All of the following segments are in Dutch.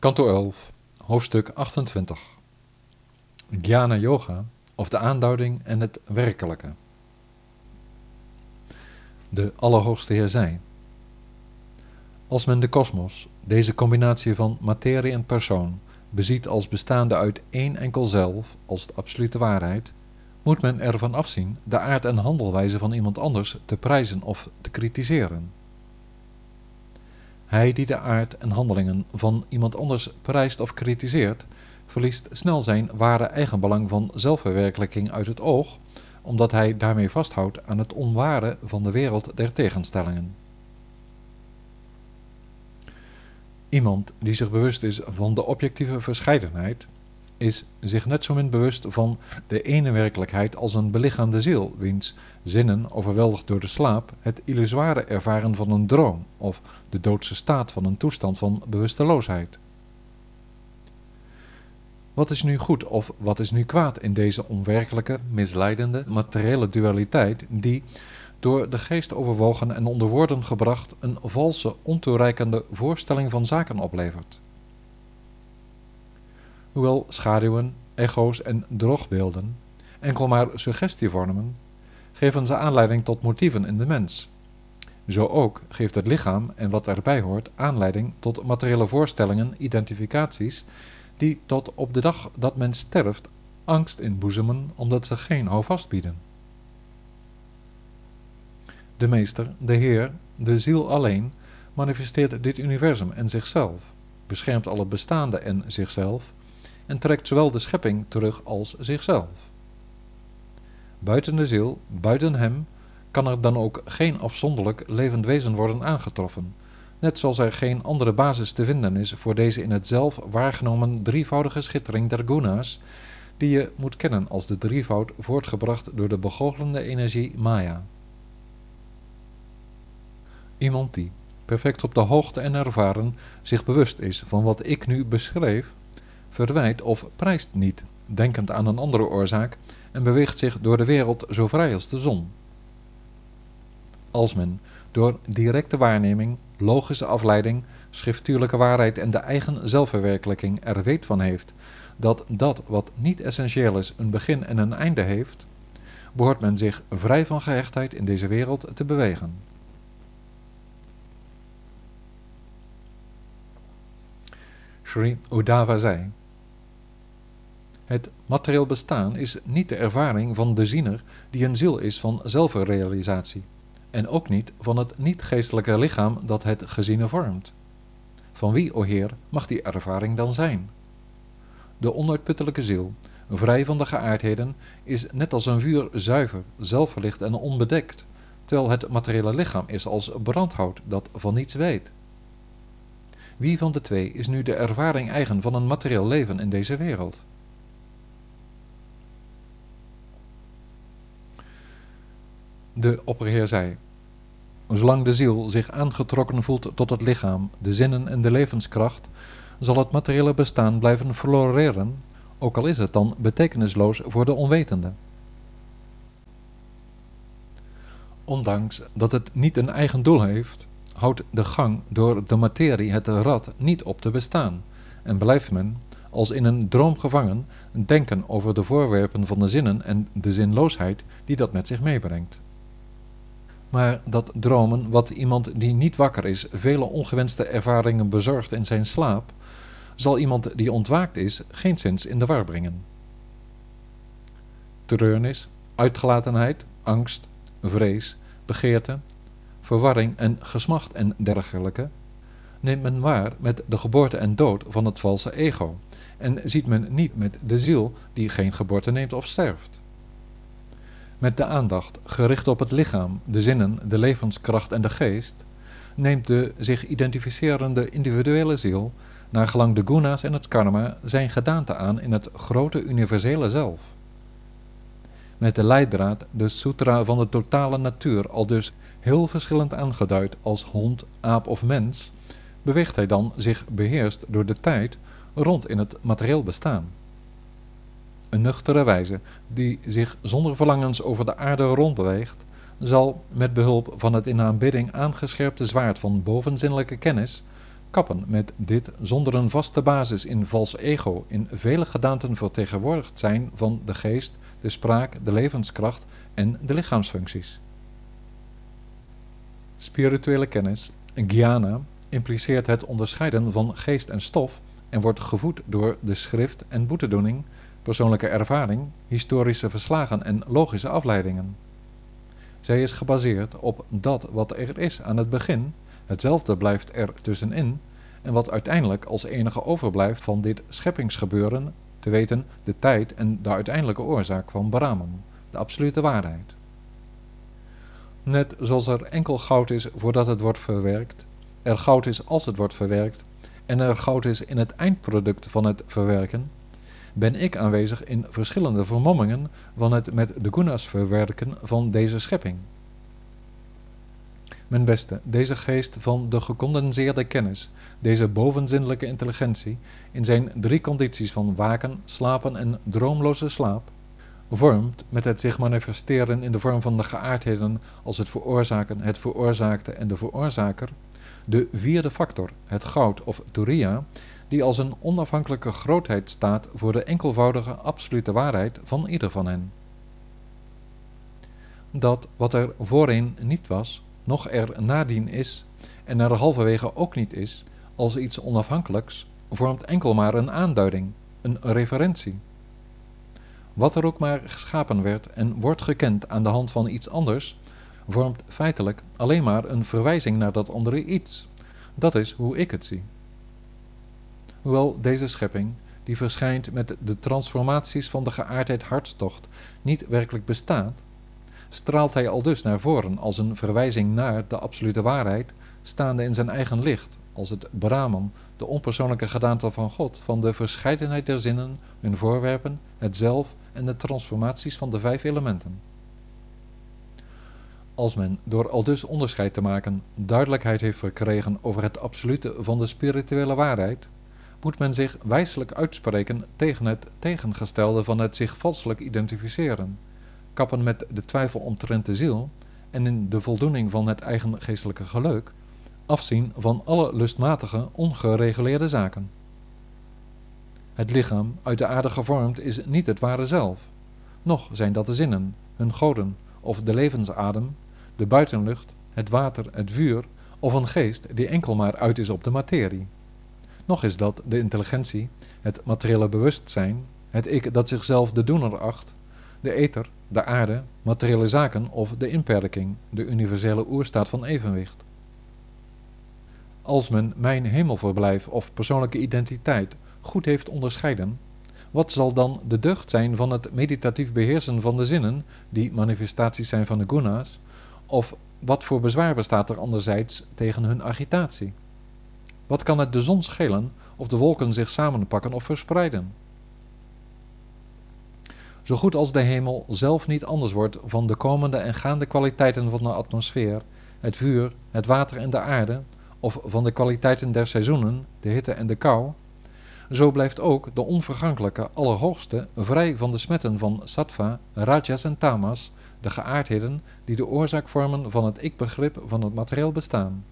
Kanto 11, hoofdstuk 28. Jnana Yoga, of de aanduiding en het werkelijke. De Allerhoogste Heer zei: Als men de kosmos, deze combinatie van materie en persoon, beziet als bestaande uit één enkel zelf, als de absolute waarheid, moet men ervan afzien de aard en handelwijze van iemand anders te prijzen of te kritiseren. Hij die de aard en handelingen van iemand anders prijst of kritiseert, verliest snel zijn ware eigenbelang van zelfverwerkelijking uit het oog, omdat hij daarmee vasthoudt aan het onware van de wereld der tegenstellingen. Iemand die zich bewust is van de objectieve verscheidenheid, is zich net zo min bewust van de ene werkelijkheid als een belichaamde ziel, wiens zinnen, overweldigd door de slaap, het illusoire ervaren van een droom of de doodse staat van een toestand van bewusteloosheid. Wat is nu goed of wat is nu kwaad in deze onwerkelijke, misleidende, materiële dualiteit die, door de geest overwogen en onder woorden gebracht, een valse, ontoereikende voorstelling van zaken oplevert? Hoewel schaduwen, echo's en droogbeelden enkel maar suggestie vormen, geven ze aanleiding tot motieven in de mens. Zo ook geeft het lichaam en wat erbij hoort aanleiding tot materiële voorstellingen, identificaties, die tot op de dag dat men sterft angst inboezemen omdat ze geen houvast bieden. De meester, de Heer, de ziel alleen, manifesteert dit universum en zichzelf, beschermt al het bestaande en zichzelf, en trekt zowel de schepping terug als zichzelf. Buiten de ziel, buiten hem, kan er dan ook geen afzonderlijk levend wezen worden aangetroffen, net zoals er geen andere basis te vinden is voor deze in het zelf waargenomen drievoudige schittering der guna's, die je moet kennen als de drievoud voortgebracht door de begoochelende energie Maya. Iemand die, perfect op de hoogte en ervaren, zich bewust is van wat ik nu beschreef, verwijt of prijst niet, denkend aan een andere oorzaak, en beweegt zich door de wereld zo vrij als de zon. Als men door directe waarneming, logische afleiding, schriftuurlijke waarheid en de eigen zelfverwerkelijking er weet van heeft dat dat wat niet essentieel is een begin en een einde heeft, behoort men zich vrij van gehechtheid in deze wereld te bewegen. Sri Udava zei het materieel bestaan is niet de ervaring van de ziener die een ziel is van zelfrealisatie, en ook niet van het niet-geestelijke lichaam dat het geziene vormt. Van wie, o Heer, mag die ervaring dan zijn? De onuitputtelijke ziel, vrij van de geaardheden, is net als een vuur zuiver, zelfverlicht en onbedekt, terwijl het materiële lichaam is als brandhout dat van niets weet. Wie van de twee is nu de ervaring eigen van een materieel leven in deze wereld? De opperheer zei, zolang de ziel zich aangetrokken voelt tot het lichaam, de zinnen en de levenskracht, zal het materiële bestaan blijven floreren, ook al is het dan betekenisloos voor de onwetende. Ondanks dat het niet een eigen doel heeft, houdt de gang door de materie het rad niet op te bestaan en blijft men, als in een droom gevangen, denken over de voorwerpen van de zinnen en de zinloosheid die dat met zich meebrengt maar dat dromen wat iemand die niet wakker is vele ongewenste ervaringen bezorgt in zijn slaap, zal iemand die ontwaakt is geen zins in de war brengen. Treurnis, uitgelatenheid, angst, vrees, begeerte, verwarring en gesmacht en dergelijke neemt men waar met de geboorte en dood van het valse ego en ziet men niet met de ziel die geen geboorte neemt of sterft. Met de aandacht gericht op het lichaam, de zinnen, de levenskracht en de geest, neemt de zich identificerende individuele ziel, naar gelang de guna's en het karma, zijn gedaante aan in het grote universele zelf. Met de leidraad, de sutra van de totale natuur, al dus heel verschillend aangeduid als hond, aap of mens, beweegt hij dan zich beheerst door de tijd rond in het materieel bestaan een nuchtere wijze, die zich zonder verlangens over de aarde rondbeweegt, zal met behulp van het in aanbidding aangescherpte zwaard van bovenzinnelijke kennis Kappen met dit zonder een vaste basis in vals ego in vele gedaanten vertegenwoordigd zijn van de geest, de spraak, de levenskracht en de lichaamsfuncties. Spirituele kennis, jnana, impliceert het onderscheiden van geest en stof en wordt gevoed door de schrift en boetedoening, persoonlijke ervaring, historische verslagen en logische afleidingen. Zij is gebaseerd op dat wat er is aan het begin, hetzelfde blijft er tussenin, en wat uiteindelijk als enige overblijft van dit scheppingsgebeuren, te weten de tijd en de uiteindelijke oorzaak van Brahman, de absolute waarheid. Net zoals er enkel goud is voordat het wordt verwerkt, er goud is als het wordt verwerkt en er goud is in het eindproduct van het verwerken, ben ik aanwezig in verschillende vermommingen van het met de gunas verwerken van deze schepping. Mijn beste, deze geest van de gecondenseerde kennis, deze bovenzinnelijke intelligentie, in zijn drie condities van waken, slapen en droomloze slaap, vormt met het zich manifesteren in de vorm van de geaardheden als het veroorzaken, het veroorzaakte en de veroorzaker, de vierde factor, het goud of Turiya, die als een onafhankelijke grootheid staat voor de enkelvoudige absolute waarheid van ieder van hen. Dat wat er voorheen niet was, nog er nadien is en er halverwege ook niet is, als iets onafhankelijks, vormt enkel maar een aanduiding, een referentie. Wat er ook maar geschapen werd en wordt gekend aan de hand van iets anders, vormt feitelijk alleen maar een verwijzing naar dat andere iets. Dat is hoe ik het zie. Hoewel deze schepping, die verschijnt met de transformaties van de geaardheid hartstocht, niet werkelijk bestaat, straalt hij al dus naar voren als een verwijzing naar de absolute waarheid, staande in zijn eigen licht, als het Brahman, de onpersoonlijke gedaante van God, van de verscheidenheid der zinnen, hun voorwerpen, het zelf en de transformaties van de vijf elementen. Als men door al dus onderscheid te maken duidelijkheid heeft verkregen over het absolute van de spirituele waarheid, moet men zich wijselijk uitspreken tegen het tegengestelde van het zich valselijk identificeren, kappen met de twijfel omtrent de ziel en in de voldoening van het eigen geestelijke geluk, afzien van alle lustmatige, ongereguleerde zaken. Het lichaam, uit de aarde gevormd, is niet het ware zelf. Noch zijn dat de zinnen, hun goden, of de levensadem, de buitenlucht, het water, het vuur, of een geest die enkel maar uit is op de materie. Nog is dat de intelligentie, het materiële bewustzijn, het ik dat zichzelf de doener acht, de ether, de aarde, materiële zaken of de inperking, de universele oerstaat van evenwicht. Als men mijn hemelverblijf of persoonlijke identiteit goed heeft onderscheiden, wat zal dan de deugd zijn van het meditatief beheersen van de zinnen, die manifestaties zijn van de guna's, of wat voor bezwaar bestaat er anderzijds tegen hun agitatie? Wat kan het de zon schelen of de wolken zich samenpakken of verspreiden? Zo goed als de hemel zelf niet anders wordt van de komende en gaande kwaliteiten van de atmosfeer, het vuur, het water en de aarde, of van de kwaliteiten der seizoenen, de hitte en de kou, zo blijft ook de onvergankelijke Allerhoogste vrij van de smetten van sattva, rajas en tamas, de geaardheden die de oorzaak vormen van het ik-begrip van het materieel bestaan.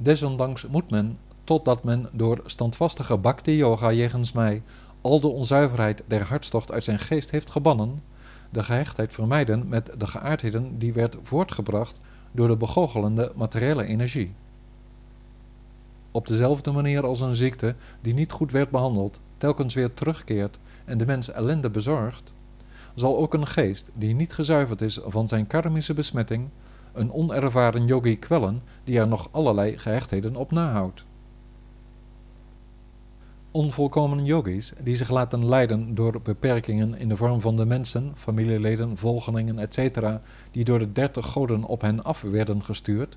Desondanks moet men, totdat men door standvastige bhakti-yoga jegens mij al de onzuiverheid der hartstocht uit zijn geest heeft gebannen, de gehechtheid vermijden met de geaardheden die werd voortgebracht door de begoochelende materiële energie. Op dezelfde manier als een ziekte die niet goed werd behandeld, telkens weer terugkeert en de mens ellende bezorgt, zal ook een geest die niet gezuiverd is van zijn karmische besmetting, een onervaren yogi kwellen die er nog allerlei gehechtheden op nahoudt. Onvolkomen yogis die zich laten leiden door beperkingen in de vorm van de mensen, familieleden, volgelingen, etc., die door de dertig goden op hen af werden gestuurd,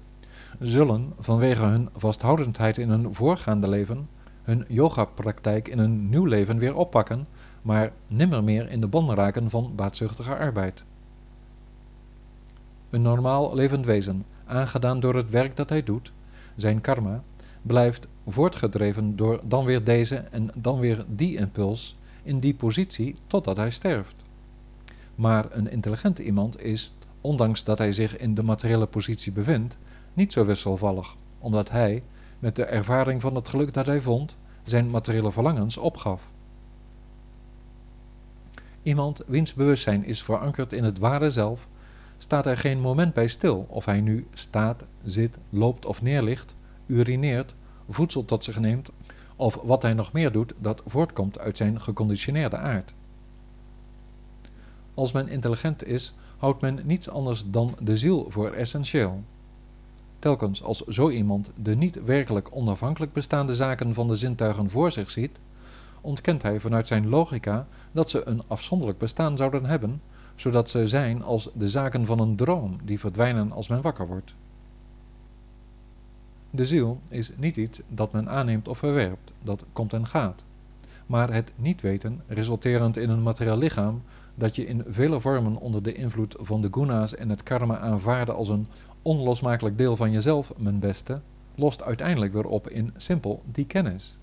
zullen vanwege hun vasthoudendheid in hun voorgaande leven hun yoga-praktijk in een nieuw leven weer oppakken, maar nimmer meer in de banden raken van baatzuchtige arbeid. Een normaal levend wezen, aangedaan door het werk dat hij doet, zijn karma, blijft voortgedreven door dan weer deze en dan weer die impuls in die positie totdat hij sterft. Maar een intelligent iemand is, ondanks dat hij zich in de materiële positie bevindt, niet zo wisselvallig, omdat hij, met de ervaring van het geluk dat hij vond, zijn materiële verlangens opgaf. Iemand wiens bewustzijn is verankerd in het ware zelf, staat er geen moment bij stil of hij nu staat, zit, loopt of neerligt, urineert, voedsel tot zich neemt of wat hij nog meer doet dat voortkomt uit zijn geconditioneerde aard. Als men intelligent is, houdt men niets anders dan de ziel voor essentieel. Telkens als zo iemand de niet werkelijk onafhankelijk bestaande zaken van de zintuigen voor zich ziet, ontkent hij vanuit zijn logica dat ze een afzonderlijk bestaan zouden hebben, zodat ze zijn als de zaken van een droom die verdwijnen als men wakker wordt. De ziel is niet iets dat men aanneemt of verwerpt, dat komt en gaat. Maar het niet weten, resulterend in een materieel lichaam, dat je in vele vormen onder de invloed van de guna's en het karma aanvaarde als een onlosmakelijk deel van jezelf, mijn beste, lost uiteindelijk weer op in simpel die kennis.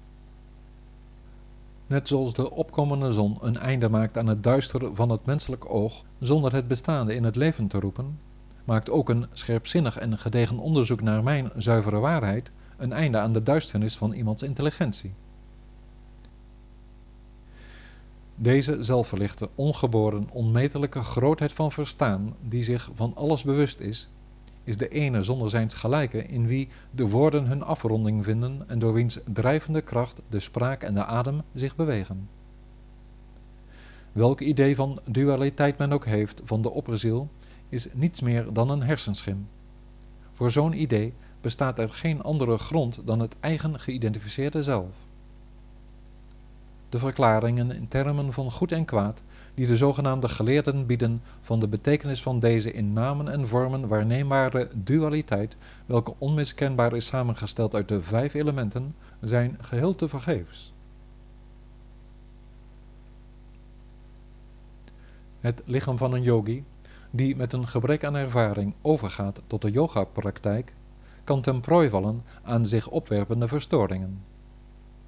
Net zoals de opkomende zon een einde maakt aan het duister van het menselijk oog zonder het bestaande in het leven te roepen, maakt ook een scherpzinnig en gedegen onderzoek naar mijn zuivere waarheid een einde aan de duisternis van iemands intelligentie. Deze zelfverlichte, ongeboren, onmetelijke grootheid van verstaan, die zich van alles bewust is, is de ene zonder zijns gelijke in wie de woorden hun afronding vinden en door wiens drijvende kracht de spraak en de adem zich bewegen. Welk idee van dualiteit men ook heeft van de opperziel, is niets meer dan een hersenschim. Voor zo'n idee bestaat er geen andere grond dan het eigen geïdentificeerde zelf. De verklaringen in termen van goed en kwaad die de zogenaamde geleerden bieden van de betekenis van deze in namen en vormen waarneembare dualiteit, welke onmiskenbaar is samengesteld uit de vijf elementen, zijn geheel te vergeefs. Het lichaam van een yogi die met een gebrek aan ervaring overgaat tot de yoga-praktijk, kan ten prooi vallen aan zich opwerpende verstoringen.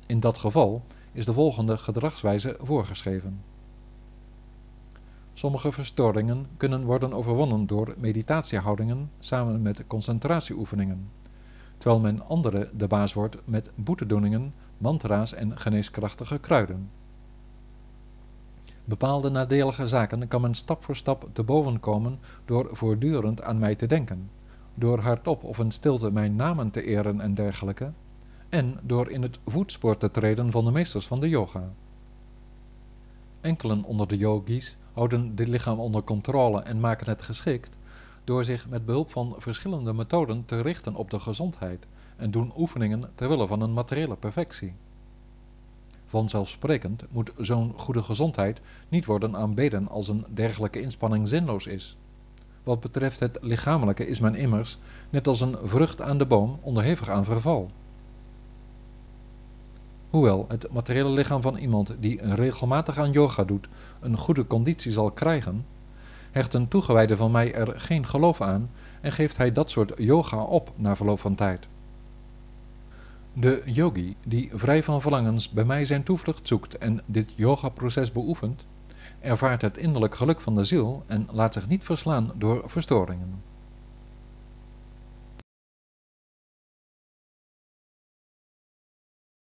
In dat geval is de volgende gedragswijze voorgeschreven. Sommige verstoringen kunnen worden overwonnen door meditatiehoudingen samen met concentratieoefeningen, terwijl men andere de baas wordt met boetedoeningen, mantra's en geneeskrachtige kruiden. Bepaalde nadelige zaken kan men stap voor stap te boven komen door voortdurend aan mij te denken, door hardop of in stilte mijn namen te eren en dergelijke, en door in het voetspoor te treden van de meesters van de yoga. Enkelen onder de yogis houden dit lichaam onder controle en maken het geschikt door zich met behulp van verschillende methoden te richten op de gezondheid en doen oefeningen ter wille van een materiële perfectie. Vanzelfsprekend moet zo'n goede gezondheid niet worden aanbeden als een dergelijke inspanning zinloos is. Wat betreft het lichamelijke is men immers, net als een vrucht aan de boom, onderhevig aan verval. Hoewel het materiële lichaam van iemand die regelmatig aan yoga doet een goede conditie zal krijgen, hecht een toegewijde van mij er geen geloof aan en geeft hij dat soort yoga op na verloop van tijd. De yogi die vrij van verlangens bij mij zijn toevlucht zoekt en dit yoga-proces beoefent, ervaart het innerlijk geluk van de ziel en laat zich niet verslaan door verstoringen.